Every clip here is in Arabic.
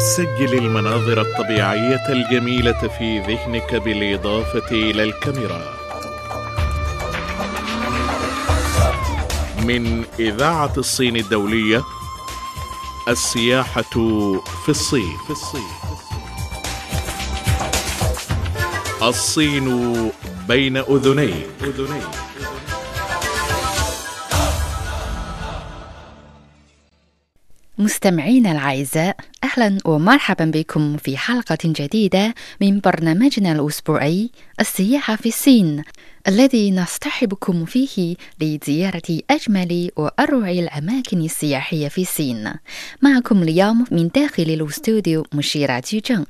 سجل المناظر الطبيعية الجميلة في ذهنك بالإضافة إلى الكاميرا. من إذاعة الصين الدولية السياحة في الصين. في الصين. الصين بين أذنيك. أذنيك مستمعينا الأعزاء أهلا ومرحبا بكم في حلقة جديدة من برنامجنا الأسبوعي السياحة في الصين الذي نصطحبكم فيه لزيارة أجمل وأروع الأماكن السياحية في الصين. معكم اليوم من داخل الأستوديو مشيرة جيجن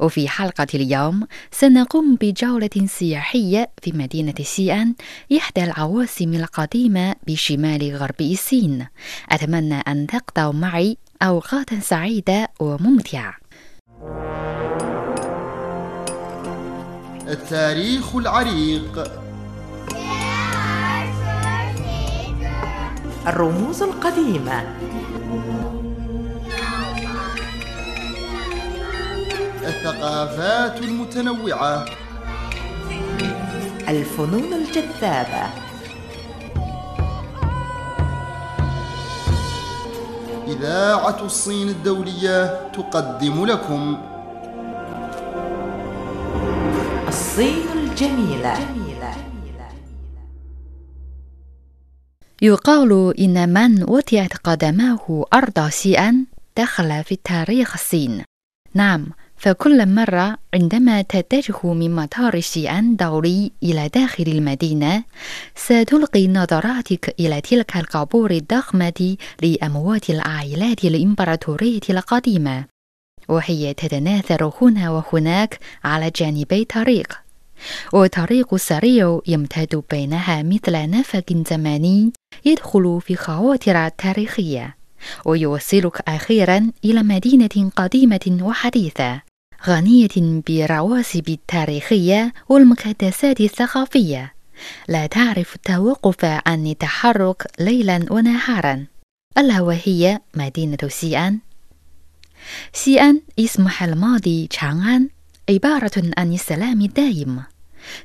وفي حلقة اليوم سنقوم بجولة سياحية في مدينة سيئان إحدى العواصم القديمة بشمال غرب الصين. أتمنى أن تقضوا معي أوقاتا سعيدة وممتعة. التاريخ العريق. الرموز القديمة. الثقافات المتنوعة. الفنون الجذابة. إذاعة الصين الدولية تقدم لكم. الصين الجميلة. يقال إن من وطئت قدماه أرض سيئان دخل في تاريخ الصين. نعم فكل مرة عندما تتجه من مطار سيئان دولي إلى داخل المدينة ستلقي نظراتك إلى تلك القبور الضخمة لأموات العائلات الإمبراطورية القديمة. وهي تتناثر هنا وهناك على جانبي الطريق وطريق سريع يمتد بينها مثل نفق زمني يدخل في خواطر تاريخية ويوصلك أخيرا إلى مدينة قديمة وحديثة. غنية بالرواسب التاريخية والمقدسات الثقافية. لا تعرف التوقف عن التحرك ليلا ونهارا. ألا وهي مدينة سيئان سيئان اسمها الماضي تشانغان عبارة عن السلام الدائم.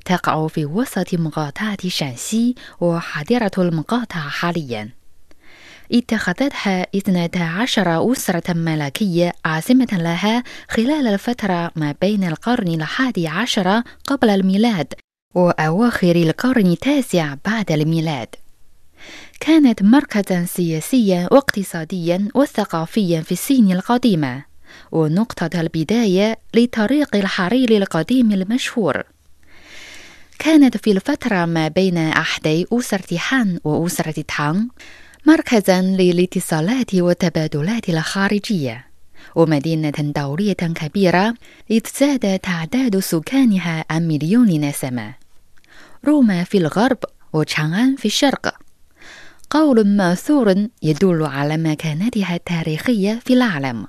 تقع في وسط مقاطعة شانسي وحاضرة المقاطعة حاليا. اتخذتها 12 أسرة ملكية عاصمة لها خلال الفترة ما بين القرن الحادي عشر قبل الميلاد وأواخر القرن التاسع بعد الميلاد. كانت مركزا سياسيا واقتصاديا وثقافيا في الصين القديمة ونقطة البداية لطريق الحرير القديم المشهور. كانت في الفترة ما بين أحدي أسرة حان وأسرة تانغ مركزا للاتصالات والتبادلات الخارجية ومدينة دولية كبيرة زاد تعداد سكانها عن مليون نسمة. روما في الغرب وشانغان في الشرق. قول مأثور يدل على مكانتها التاريخية في العالم.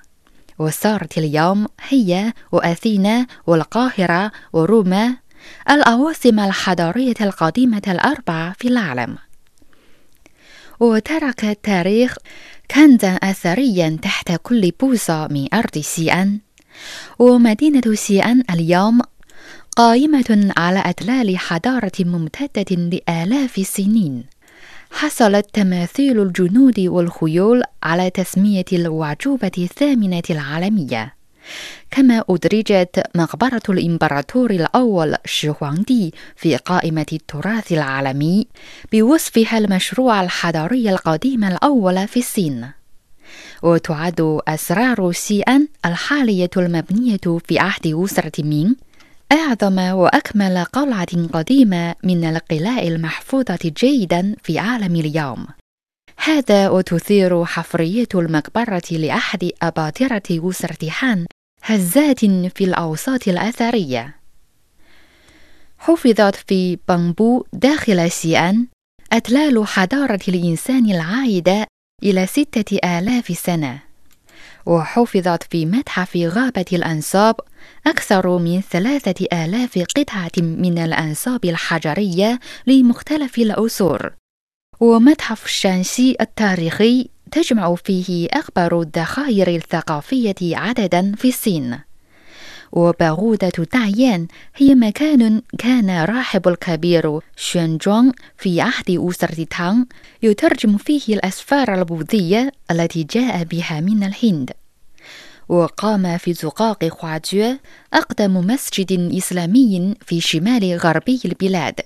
وصارت اليوم هي وأثينا والقاهرة وروما العواصم الحضارية القديمة الأربعة في العالم. وترك التاريخ كنزا أثريا تحت كل بوصة من أرض سيئان ومدينة سيئان اليوم قائمة على أتلال حضارة ممتدة لآلاف السنين. حصلت تماثيل الجنود والخيول على تسمية الوعجوبة الثامنة العالمية. كما أدرجت مقبرة الإمبراطور الأول شي هوانغدي في قائمة التراث العالمي بوصفها المشروع الحضاري القديم الأول في الصين وتعد أسرار سيئان الحالية المبنية في عهد أسرة مين أعظم وأكمل قلعة قديمة من القلاع المحفوظة جيدا في عالم اليوم. هذا وتثير حفرية المقبرة لأحد أباطرة أسرة حان هزات في الأوساط الأثرية. حفظت في بامبو داخل سيئان أتلال حضارة الإنسان العائدة إلى ستة آلاف سنة. وحفظت في متحف غابة الأنصاب أكثر من ثلاثة آلاف قطعة من الأنصاب الحجرية لمختلف العصور. ومتحف الشانسي التاريخي تجمع فيه أكبر الذخائر الثقافية عددا في الصين. وباغودة دايان هي مكان كان الراهب الكبير شوانجوانغ في عهد أسرة تانغ يترجم فيه الأسفار البوذية التي جاء بها من الهند. وقام في زقاق خواجو أقدم مسجد إسلامي في شمال غربي البلاد.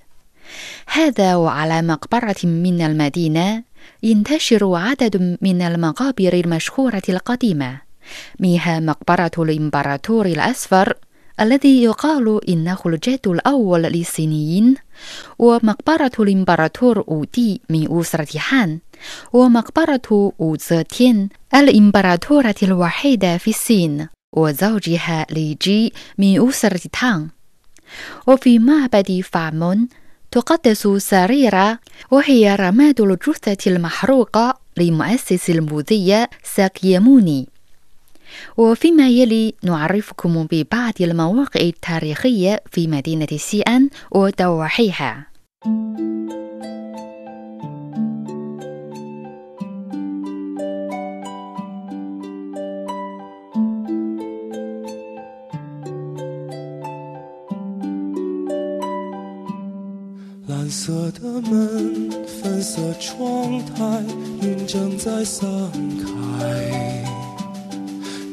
هذا وعلى مقبرة من المدينة ينتشر عدد من المقابر المشهورة القديمة منها مقبرة الإمبراطور الأصفر الذي يقال إنه الجد الأول للصينيين ومقبرة الإمبراطور أودي من أسرة هان ومقبرة أوزتين الإمبراطورة الوحيدة في الصين وزوجها لي جي من أسرة تانغ وفي معبد فامون تقدس شريرة وهي رماد الجثة المحروقة لمؤسس البوذية ساكياموني. وفيما يلي نعرفكم ببعض المواقع التاريخية في مدينة سيئان ودواحيها 色的门，粉色窗台，云正在散开。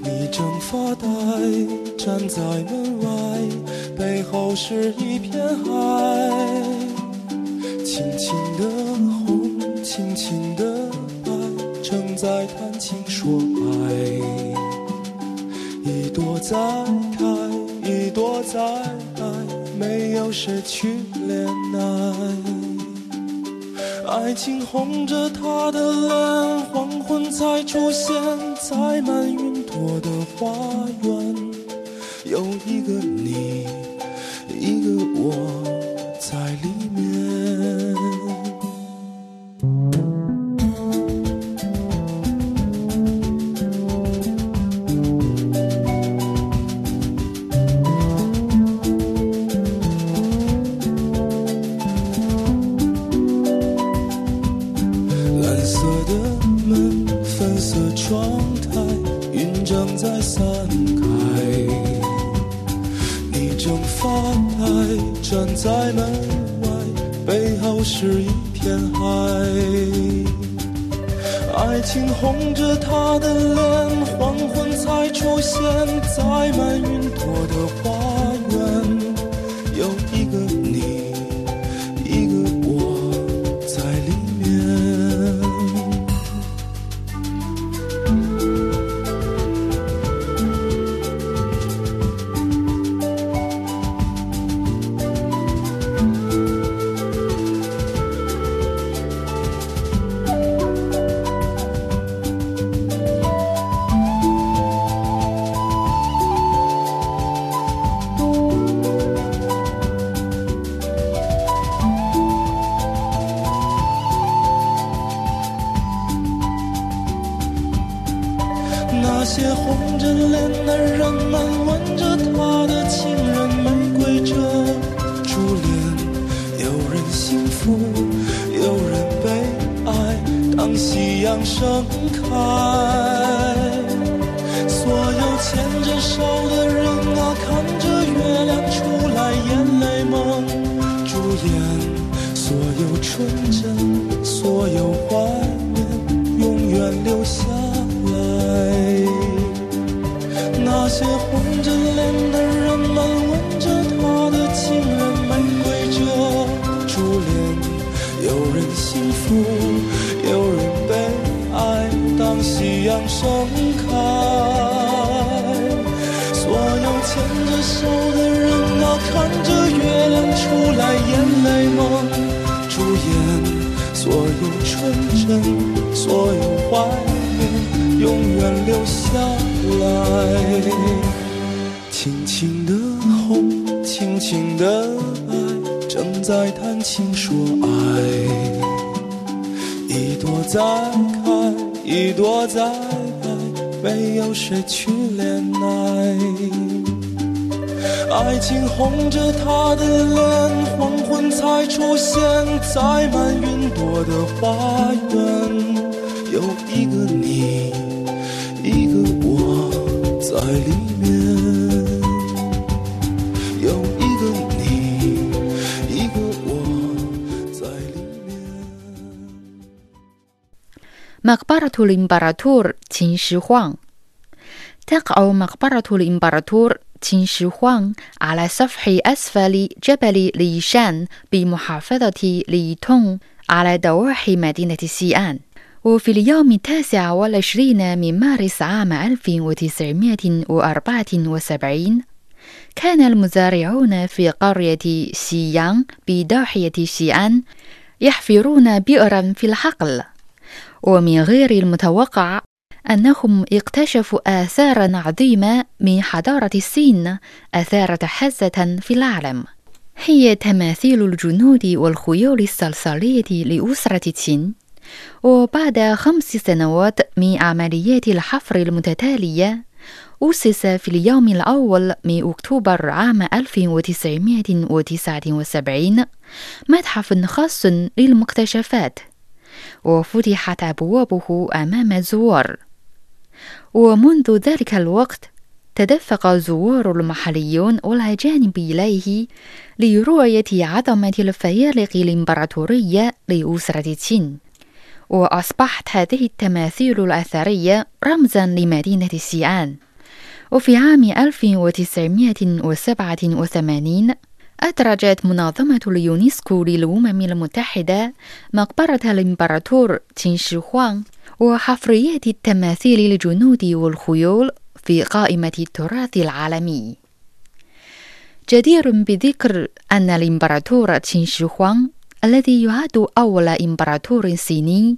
你正发呆，站在门外，背后是一片海。轻轻的红，轻轻的白，正在谈情说爱。一朵在开，一朵在开，没有谁去爱情红着她的脸，黄昏才出现载满云朵的花园。有一个你，一个我站在门外，背后是一片海。爱情红着他的脸，黄昏才出现在满云朵的花园。当夕阳盛开，所有牵着手的人啊，看着月亮出来，眼泪蒙住眼。所有纯真，所有怀念，永远留下来。那些回所有怀念，永远留下来。轻轻的红，轻轻的白，正在谈情说爱。一朵在开，一朵在开，没有谁去怜爱。爱情红着的脸，黄昏才出现满云朵的花园。有一个你，一个我在里面。有一个你，一个我在里面。Makbaratul Imbaratur，秦始皇。Taq'u Makbaratul。تين شي خوانغ على سفح أسفل جبل ليشان بمحافظة ليتونغ على ضواحي مدينة سيئان وفي اليوم التاسع والعشرين من مارس عام 1974 كان المزارعون في قرية سييان بضاحية شيئان يحفرون بئرا في الحقل. ومن غير المتوقع أنهم اكتشفوا آثارا عظيمة من حضارة الصين أثارت حزة في العالم. هي تماثيل الجنود والخيول الصلصالية لأسرة تشين وبعد خمس سنوات من عمليات الحفر المتتالية أسس في اليوم الأول من أكتوبر عام 1979 متحف خاص للمكتشفات. وفتحت أبوابه أمام الزوار. ومنذ ذلك الوقت تدفق الزوار المحليون والأجانب إليه لرؤية عظمة الفيالق الإمبراطورية لأسرة تشين. وأصبحت هذه التماثيل الأثرية رمزا لمدينة سيئان وفي عام 1987 أدرجت منظمة اليونسكو للأمم المتحدة مقبرة الإمبراطور تين شي وحفريات التماثيل الجنود والخيول في قائمة التراث العالمي. جدير بذكر أن الإمبراطور تين شي خوانغ الذي يعد أول إمبراطور صيني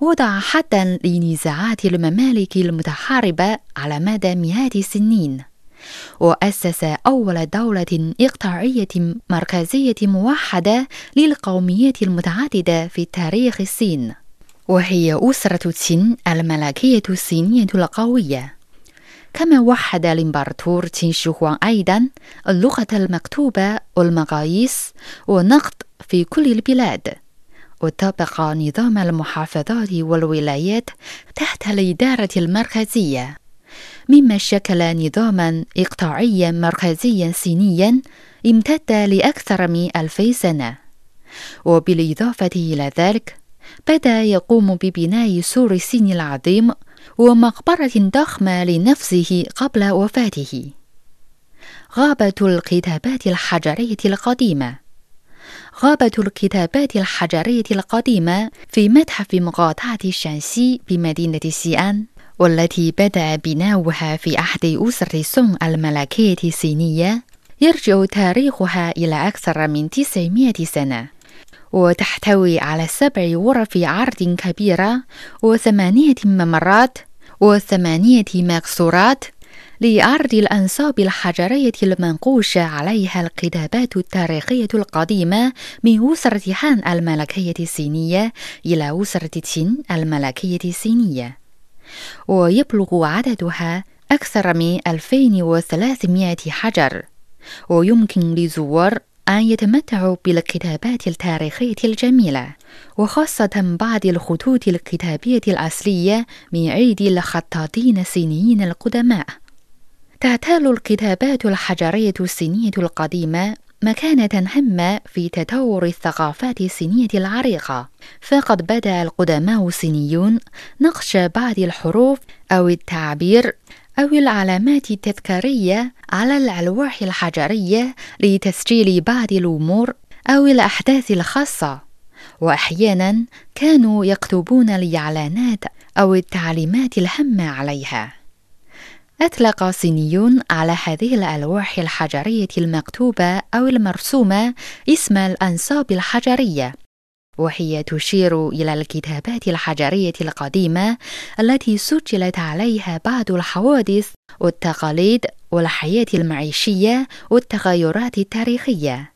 وضع حدا لنزاعات الممالك المتحاربة على مدى مئات السنين وأسس أول دولة إقطاعية مركزية موحدة للقوميات المتعددة في تاريخ الصين. وهي أسرة تشين الملكية الصينية القوية. كما وحد الإمبراطور تين شوهوان أيضا اللغة المكتوبة والمقاييس والنقد في كل البلاد. وطبق نظام المحافظات والولايات تحت الإدارة المركزية. مما شكل نظاما إقطاعيا مركزيا صينيا امتد لأكثر من ألفي سنة. وبالإضافة إلى ذلك بدأ يقوم ببناء سور الصين العظيم ومقبرة ضخمة لنفسه قبل وفاته. غابة الكتابات الحجرية القديمة. غابة الكتابات الحجرية القديمة في متحف مقاطعة شانسي بمدينة سيئان والتي بدأ بناؤها في عهد أسرة سونغ الملكية الصينية يرجع تاريخها إلى أكثر من 900 سنة. وتحتوي على سبع غرف عرض كبيرة وثمانية ممرات وثمانية مكسورات لعرض الأنصاب الحجرية المنقوشة عليها الكتابات التاريخية القديمة من أسرة هان الملكية الصينية إلى أسرة تشين الملكية الصينية. ويبلغ عددها أكثر من 2300 حجر. ويمكن للزوار أن يتمتعوا بالكتابات التاريخية الجميلة وخاصة بعض الخطوط الكتابية الأصلية من أيدي الخطاطين الصينيين القدماء. تعتال الكتابات الحجرية الصينية القديمة مكانة هامة في تطور الثقافات الصينية العريقة، فقد بدأ القدماء الصينيون نقش بعض الحروف أو التعبير أو العلامات التذكارية على الألواح الحجرية لتسجيل بعض الأمور أو الأحداث الخاصة، وأحيانا كانوا يكتبون الإعلانات أو التعليمات الهامة عليها. أطلق الصينيون على هذه الألواح الحجرية المكتوبة أو المرسومة اسم الأنصاب الحجرية وهي تشير إلى الكتابات الحجرية القديمة التي سجلت عليها بعض الحوادث والتقاليد والحياة المعيشية والتغيرات التاريخية.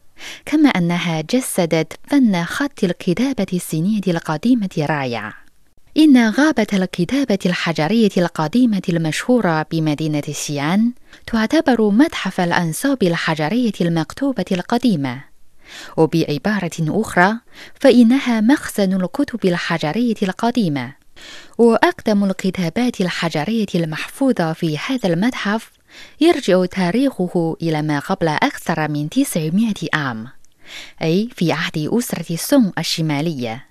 كما أنها جسدت فن خط الكتابة الصينية القديمة رائع إن غابة الكتابة الحجرية القديمة المشهورة بمدينة سيان تعتبر متحف الأنصاب الحجرية المكتوبة القديمة. وبعبارة أخرى فإنها مخزن الكتب الحجرية القديمة. وأقدم الكتابات الحجرية المحفوظة في هذا المتحف يرجع تاريخه إلى ما قبل أكثر من 900 عام أي في عهد أسرة سونغ الشمالية.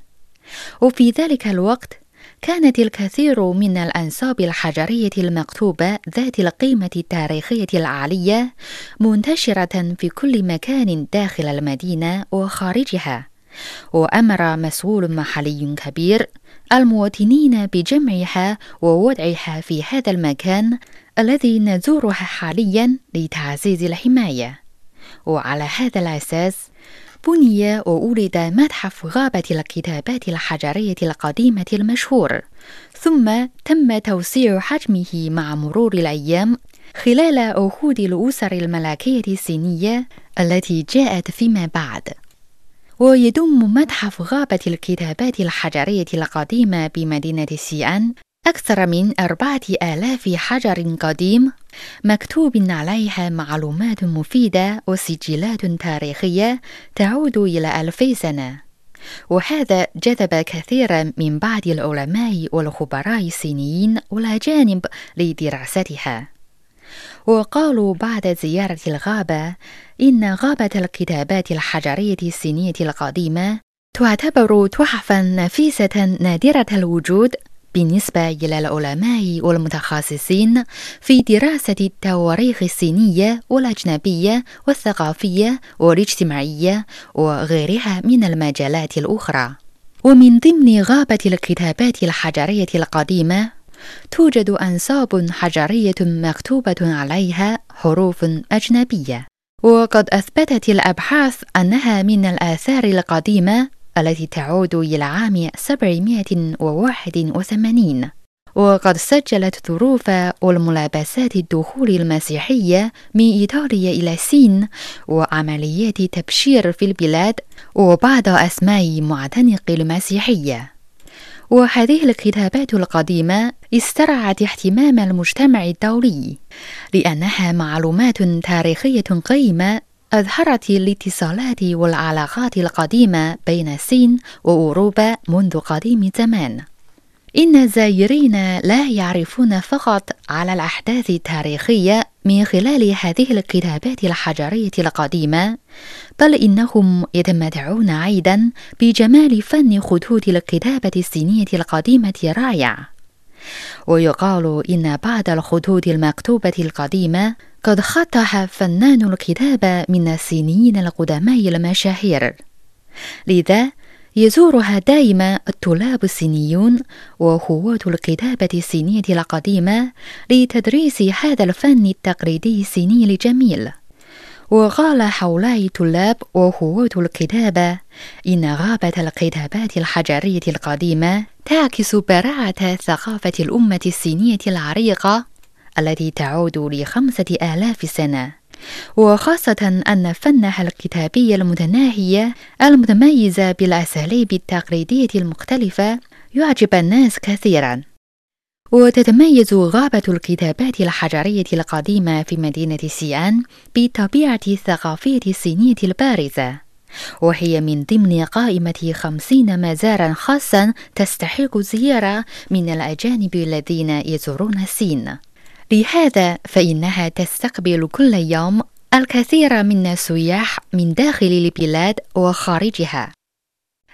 وفي ذلك الوقت كانت الكثير من الأنساب الحجرية المكتوبة ذات القيمة التاريخية العالية منتشرة في كل مكان داخل المدينة وخارجها. وأمر مسؤول محلي كبير المواطنين بجمعها ووضعها في هذا المكان الذي نزورها حاليا لتعزيز الحماية. وعلى هذا الأساس بني وولد متحف غابة الكتابات الحجرية القديمة المشهور. ثم تم توسيع حجمه مع مرور الأيام خلال عهود الأسر الملكية الصينية التي جاءت فيما بعد. ويضم متحف غابة الكتابات الحجرية القديمة بمدينة سيئان أكثر من أربعة آلاف حجر قديم مكتوب عليها معلومات مفيدة وسجلات تاريخية تعود إلى ألفي سنة. وهذا جذب كثيرا من بعض العلماء والخبراء الصينيين والأجانب لدراستها. وقالوا بعد زيارة الغابة إن غابة الكتابات الحجرية الصينية القديمة تعتبر تحفا نفيسة نادرة الوجود بالنسبة إلى العلماء والمتخصصين في دراسة التواريخ الصينية والأجنبية والثقافية والاجتماعية وغيرها من المجالات الأخرى. ومن ضمن غابة الكتابات الحجرية القديمة توجد أنساب حجرية مكتوبة عليها حروف أجنبية، وقد أثبتت الأبحاث أنها من الآثار القديمة التي تعود إلى عام 781 وقد سجلت ظروف والملابسات الدخول المسيحية من إيطاليا إلى الصين وعمليات تبشير في البلاد وبعض أسماء معتنق المسيحية. وهذه الكتابات القديمة استرعت اهتمام المجتمع الدولي لأنها معلومات تاريخية قيمة أظهرت الاتصالات والعلاقات القديمة بين الصين وأوروبا منذ قديم زمان. إن الزائرين لا يعرفون فقط على الأحداث التاريخية من خلال هذه الكتابات الحجرية القديمة، بل إنهم يتمتعون أيضا بجمال فن خطوط الكتابة الصينية القديمة الرائع. ويقال إن بعض الخطوط المكتوبة القديمة قد خطها فنان الكتابة من الصينيين القدماء المشاهير. لذا يزورها دائما الطلاب الصينيون وهواة الكتابة الصينية القديمة لتدريس هذا الفن التقليدي الصيني الجميل. وقال هؤلاء الطلاب وهواة الكتابة إن غابة الكتابات الحجرية القديمة تعكس براعة ثقافة الأمة الصينية العريقة التي تعود لخمسة آلاف سنة. وخاصة أن فنها الكتابي المتناهية المتميزة بالأساليب التقليدية المختلفة يعجب الناس كثيرا. وتتميز غابة الكتابات الحجرية القديمة في مدينة سيان بالطبيعة الثقافية الصينية البارزة. وهي من ضمن قائمة خمسين مزارا خاصا تستحق الزيارة من الأجانب الذين يزورون الصين. لهذا فإنها تستقبل كل يوم الكثير من السياح من داخل البلاد وخارجها.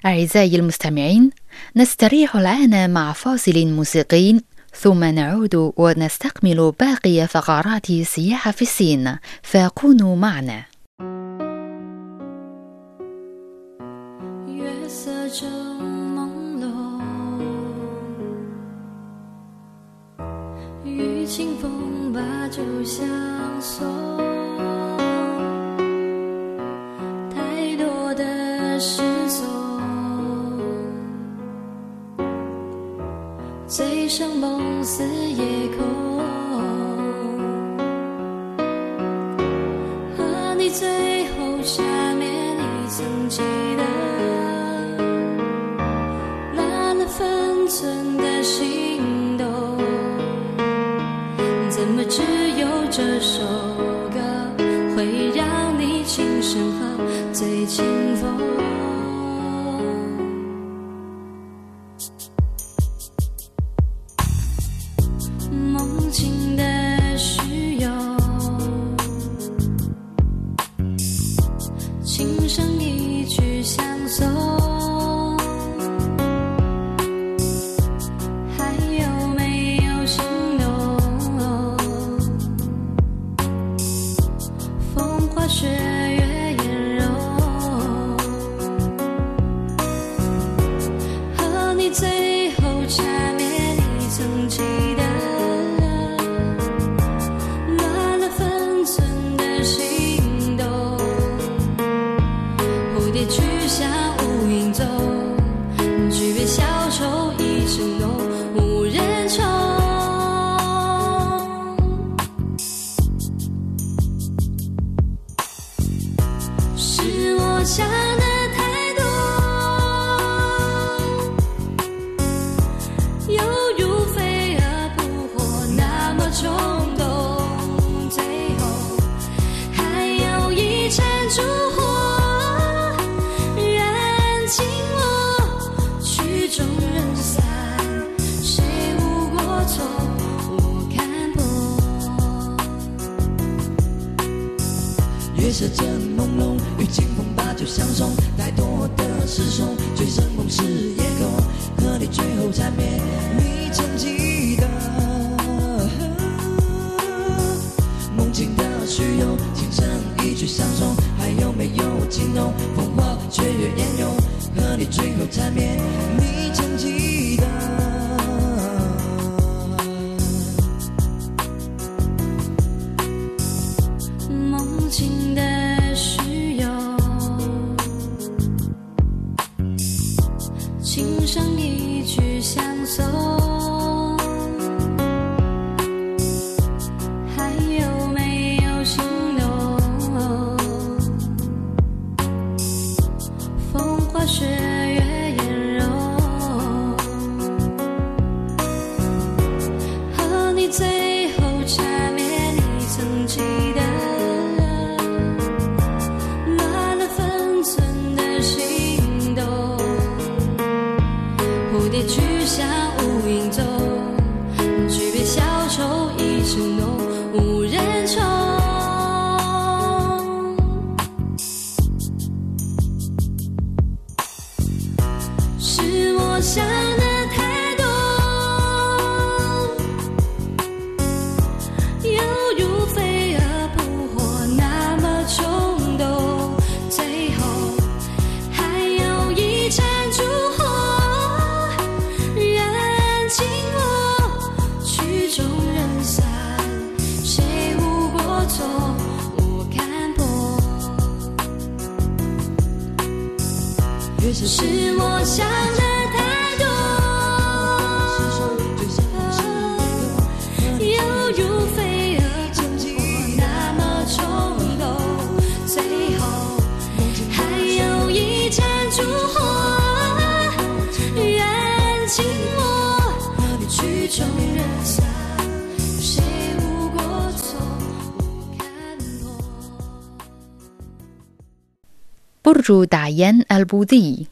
أعزائي المستمعين، نستريح الآن مع فاصل موسيقي ثم نعود ونستكمل باقي فقرات السياحة في الصين، فكونوا معنا. 月色正 与清风把酒相送。太多的失踪，醉生梦死夜空。和你最后缠绵，你曾经 برج دعيان البوذي.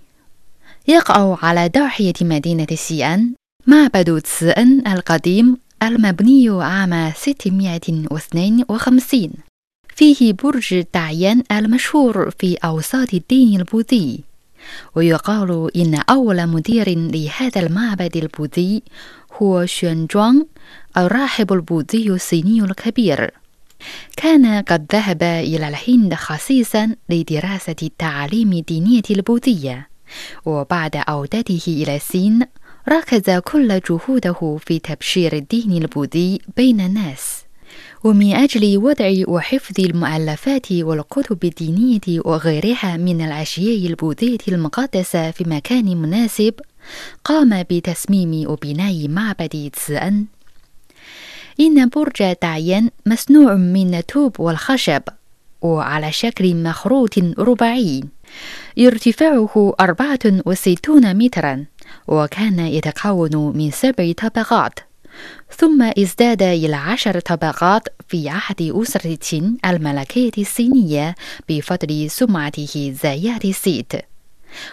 يقع على ضاحية مدينة سيئان معبد تسئن القديم المبني عام 652 فيه برج دعيان المشهور في أوساط الدين البوذي. ويقال إن أول مدير لهذا المعبد البوذي هو شينجوانغ الراهب البوذي الصيني الكبير. كان قد ذهب إلى الهند خصيصا لدراسة التعاليم الدينية البوذية وبعد عودته إلى الصين ركز كل جهوده في تبشير الدين البوذي بين الناس. ومن أجل وضع وحفظ المؤلفات والكتب الدينية وغيرها من الأشياء البوذية المقدسة في مكان مناسب قام بتصميم وبناء معبد تسأن إن برج دعيان مصنوع من الطوب والخشب وعلى شكل مخروط رباعي. ارتفاعه 64 مترا وكان يتكون من سبع طبقات. ثم ازداد إلى عشر طبقات في عهد أسرة الملكية الصينية بفضل سمعته زايات السيت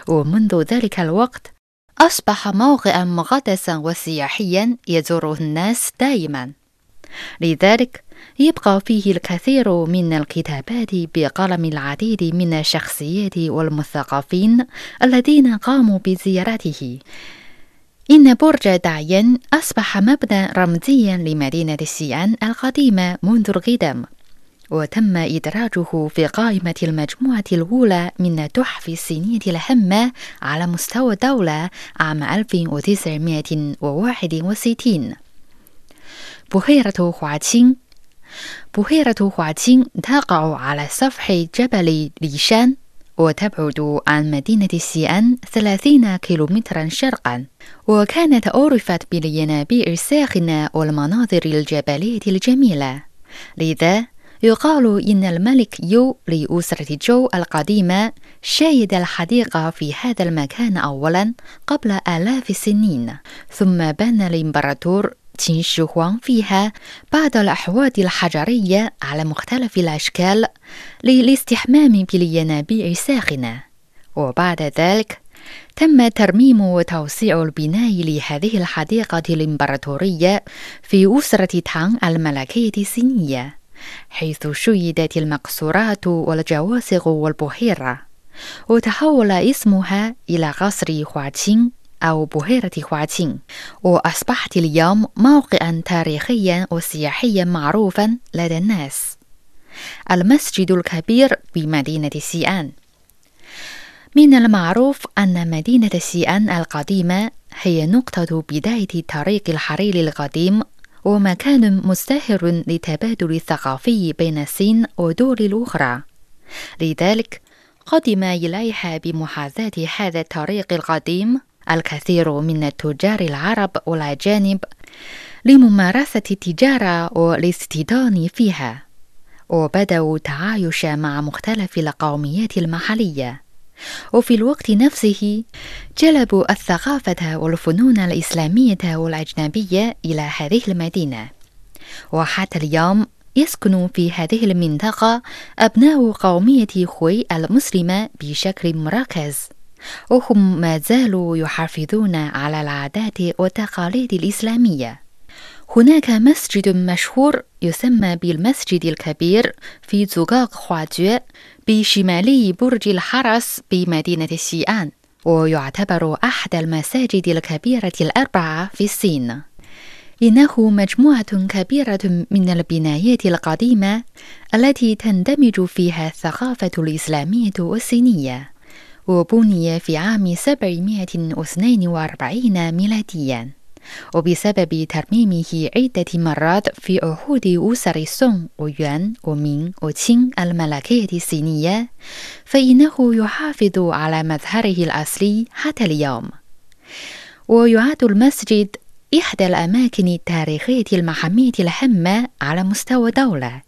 ومنذ ذلك الوقت أصبح موقعا مقدسا وسياحيا يزوره الناس دائما. لذلك يبقى فيه الكثير من الكتابات بقلم العديد من الشخصيات والمثقفين الذين قاموا بزيارته. إن برج دعيان أصبح مبنى رمزيا لمدينة سيئان القديمة منذ القدم وتم إدراجه في قائمة المجموعة الأولى من التحف الصينية الهامة على مستوى الدولة عام 1961 بحيرة خواتشين بحيرة خواتشين تقع على سفح جبل ليشان وتبعد عن مدينة سيئان 30 كيلومترا شرقا وكانت عرفت بالينابيع الساخنة والمناظر الجبلية الجميلة لذا يقال إن الملك يو لأسرة جو القديمة شايد الحديقة في هذا المكان أولا قبل آلاف السنين ثم بنى الإمبراطور تشين شي هوانغ فيها بعض الأحواض الحجرية على مختلف الأشكال للاستحمام بالينابيع الساخنة. وبعد ذلك تم ترميم وتوسيع البناء لهذه الحديقة الإمبراطورية في أسرة تانغ الملكية الصينية حيث شيدت المقصورات والجواسق والبحيرة وتحول اسمها إلى قصر خواتشين أو بحيرة خواتشين وأصبحت اليوم موقعا تاريخيا وسياحيا معروفا لدى الناس. المسجد الكبير بمدينة سيئان. من المعروف أن مدينة سيئان القديمة هي نقطة بداية طريق الحرير القديم ومكان مزدهر للتبادل الثقافي بين الصين والدول الأخرى. لذلك قدم إليها بمحاذاة هذا الطريق القديم الكثير من التجار العرب والأجانب لممارسة التجارة والاستيطان فيها وبدأوا التعايش مع مختلف القوميات المحلية. وفي الوقت نفسه جلبوا الثقافة والفنون الإسلامية والأجنبية إلى هذه المدينة. وحتى اليوم يسكن في هذه المنطقة أبناء قومية خوي المسلمة بشكل مركز. وهم ما زالوا يحافظون على العادات والتقاليد الإسلامية. هناك مسجد مشهور يسمى بالمسجد الكبير في زقاق خواجو بشمالي برج الحرس بمدينة سيئان ويعتبر أحد المساجد الكبيرة الأربعة في الصين. إنه مجموعة كبيرة من البنايات القديمة التي تندمج فيها الثقافة الإسلامية والصينية. وبني في عام 742 ميلاديا. وبسبب ترميمه عدة مرات في عهود أسر سونغ ويوان ومين وتشين الملكية الصينية فإنه يحافظ على مظهره الأصلي حتى اليوم. ويعد المسجد إحدى الأماكن التاريخية المحمية الهامة على مستوى الدولة.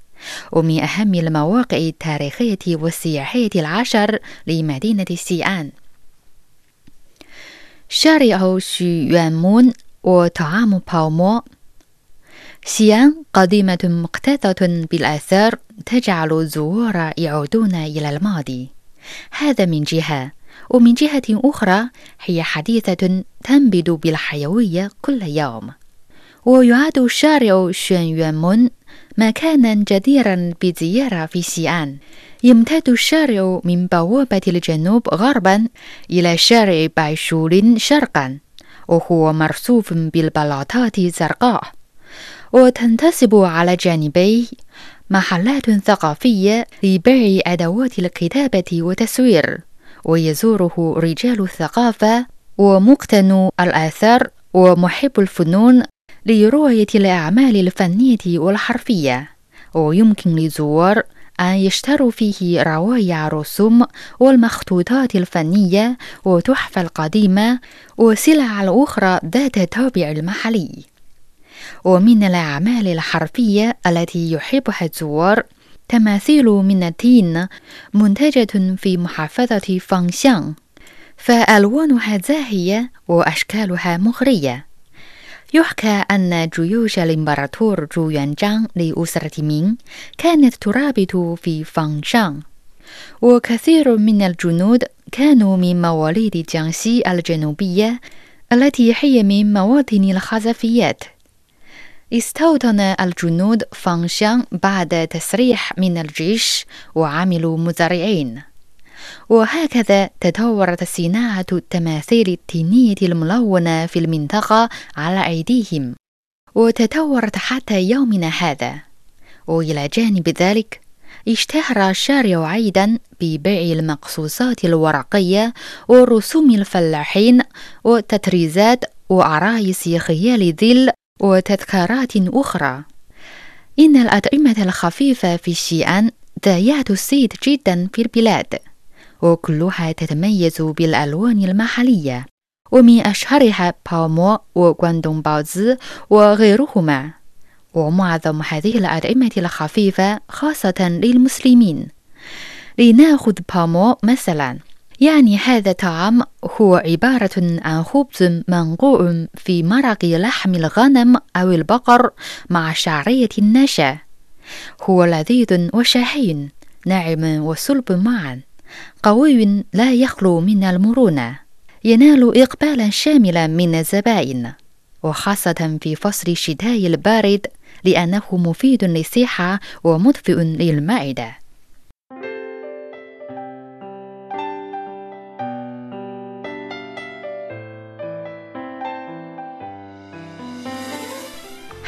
ومن أهم المواقع التاريخية والسياحية العشر لمدينة سيئان شارع شي يوانمون وطعام باومو. سيان قديمة مكتظة بالآثار تجعل الزوار يعودون إلى الماضي. هذا من جهة. ومن جهة أخرى هي حديثة تنبت بالحيوية كل يوم. ويعد شارع شين يوانمون مكانا جديرا بالزيارة في سيئان يمتد الشارع من بوابة الجنوب غربا إلى شارع بايشولين شرقا وهو مرصوف بالبلاطات الزرقاء وتنتصب على جانبيه محلات ثقافية لبيع أدوات الكتابة والتصوير ويزوره رجال الثقافة ومقتنو الآثار ومحب الفنون لرؤية الأعمال الفنية والحرفية. ويمكن للزوار أن يشتروا فيه روايع الرسوم والمخطوطات الفنية وتحف القديمة وسلع الأخرى ذات الطابع المحلي. ومن الأعمال الحرفية التي يحبها الزوار تماثيل من التين منتجة في محافظة فانشان فألوانها زاهية وأشكالها مغرية. يحكى أن جيوش الإمبراطور جو يانجان لأسرة مين كانت ترابط في فانشان وكثير من الجنود كانوا من مواليد جانسي الجنوبية التي هي من مواطن الخزفيات. استوطن الجنود فانشان بعد تسريح من الجيش وعملوا مزارعين. وهكذا تطورت صناعة التماثيل التينية الملونة في المنطقة على أيديهم. وتطورت حتى يومنا هذا. وإلى جانب ذلك اشتهر الشارع أيضا ببيع المقصوصات الورقية ورسوم الفلاحين وتطريزات وعرايس خيال ظل وتذكارات أخرى. إن الأطعمة الخفيفة في شيئان ذات الصيت جدا في البلاد. وكلها تتميز بالألوان المحلية. ومن أشهرها باومو وغواندونغ باوزي وغيرهما. ومعظم هذه الأطعمة الخفيفة خاصة للمسلمين. لنأخذ بامو مثلا. يعني هذا الطعام هو عبارة عن خبز منقوع في مرق لحم الغنم أو البقر مع شعرية ناشفة هو لذيذ وشهي ناعم وصلب معا. قوي لا يخلو من المرونة. ينال إقبالا شاملا من الزبائن وخاصة في فصل الشتاء البارد لأنه مفيد للصحة ومدفئ للمعدة.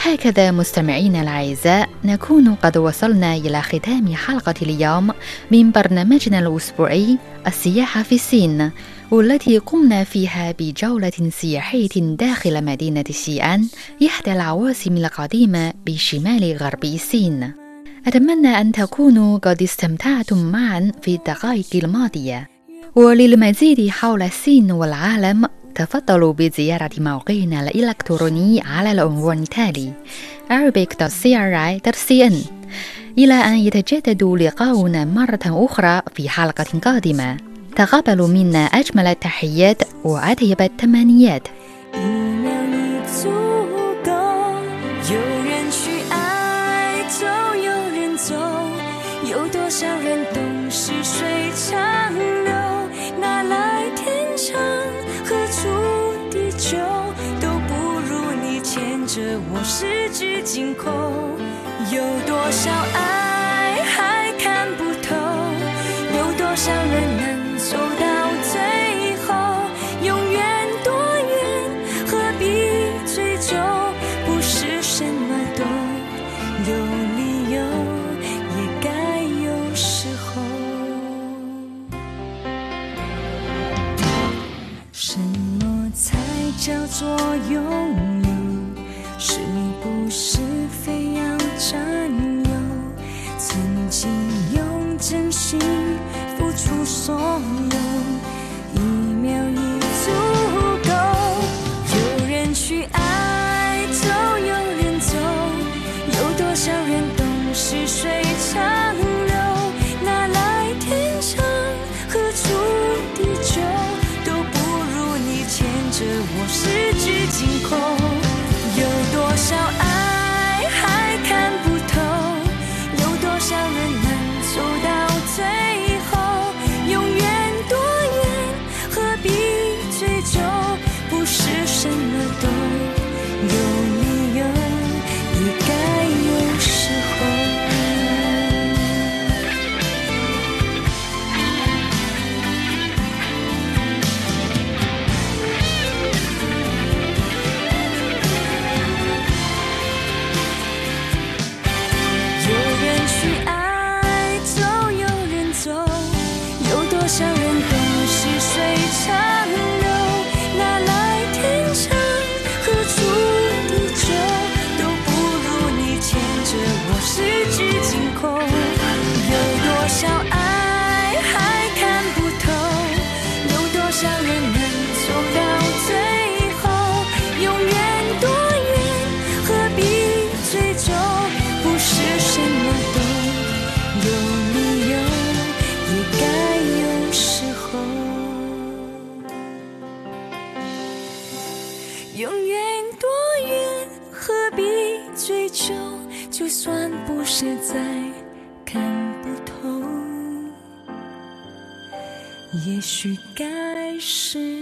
هكذا مستمعينا الأعزاء نكون قد وصلنا إلى ختام حلقة اليوم من برنامجنا الأسبوعي السياحة في الصين والتي قمنا فيها بجولة سياحية داخل مدينة شيئان إحدى العواصم القديمة بشمال غرب الصين. أتمنى أن تكونوا قد استمتعتم معا في الدقائق الماضية. وللمزيد حول الصين والعالم تفضلوا بزيارة موقعنا الإلكتروني على العنوان التالي arabic.cri.cn إلى أن يتجدد لقاؤنا مرة أخرى في حلقة قادمة. تقبلوا منا أجمل التحيات وأطيب التمنيات. 十指紧扣有多少爱许该是。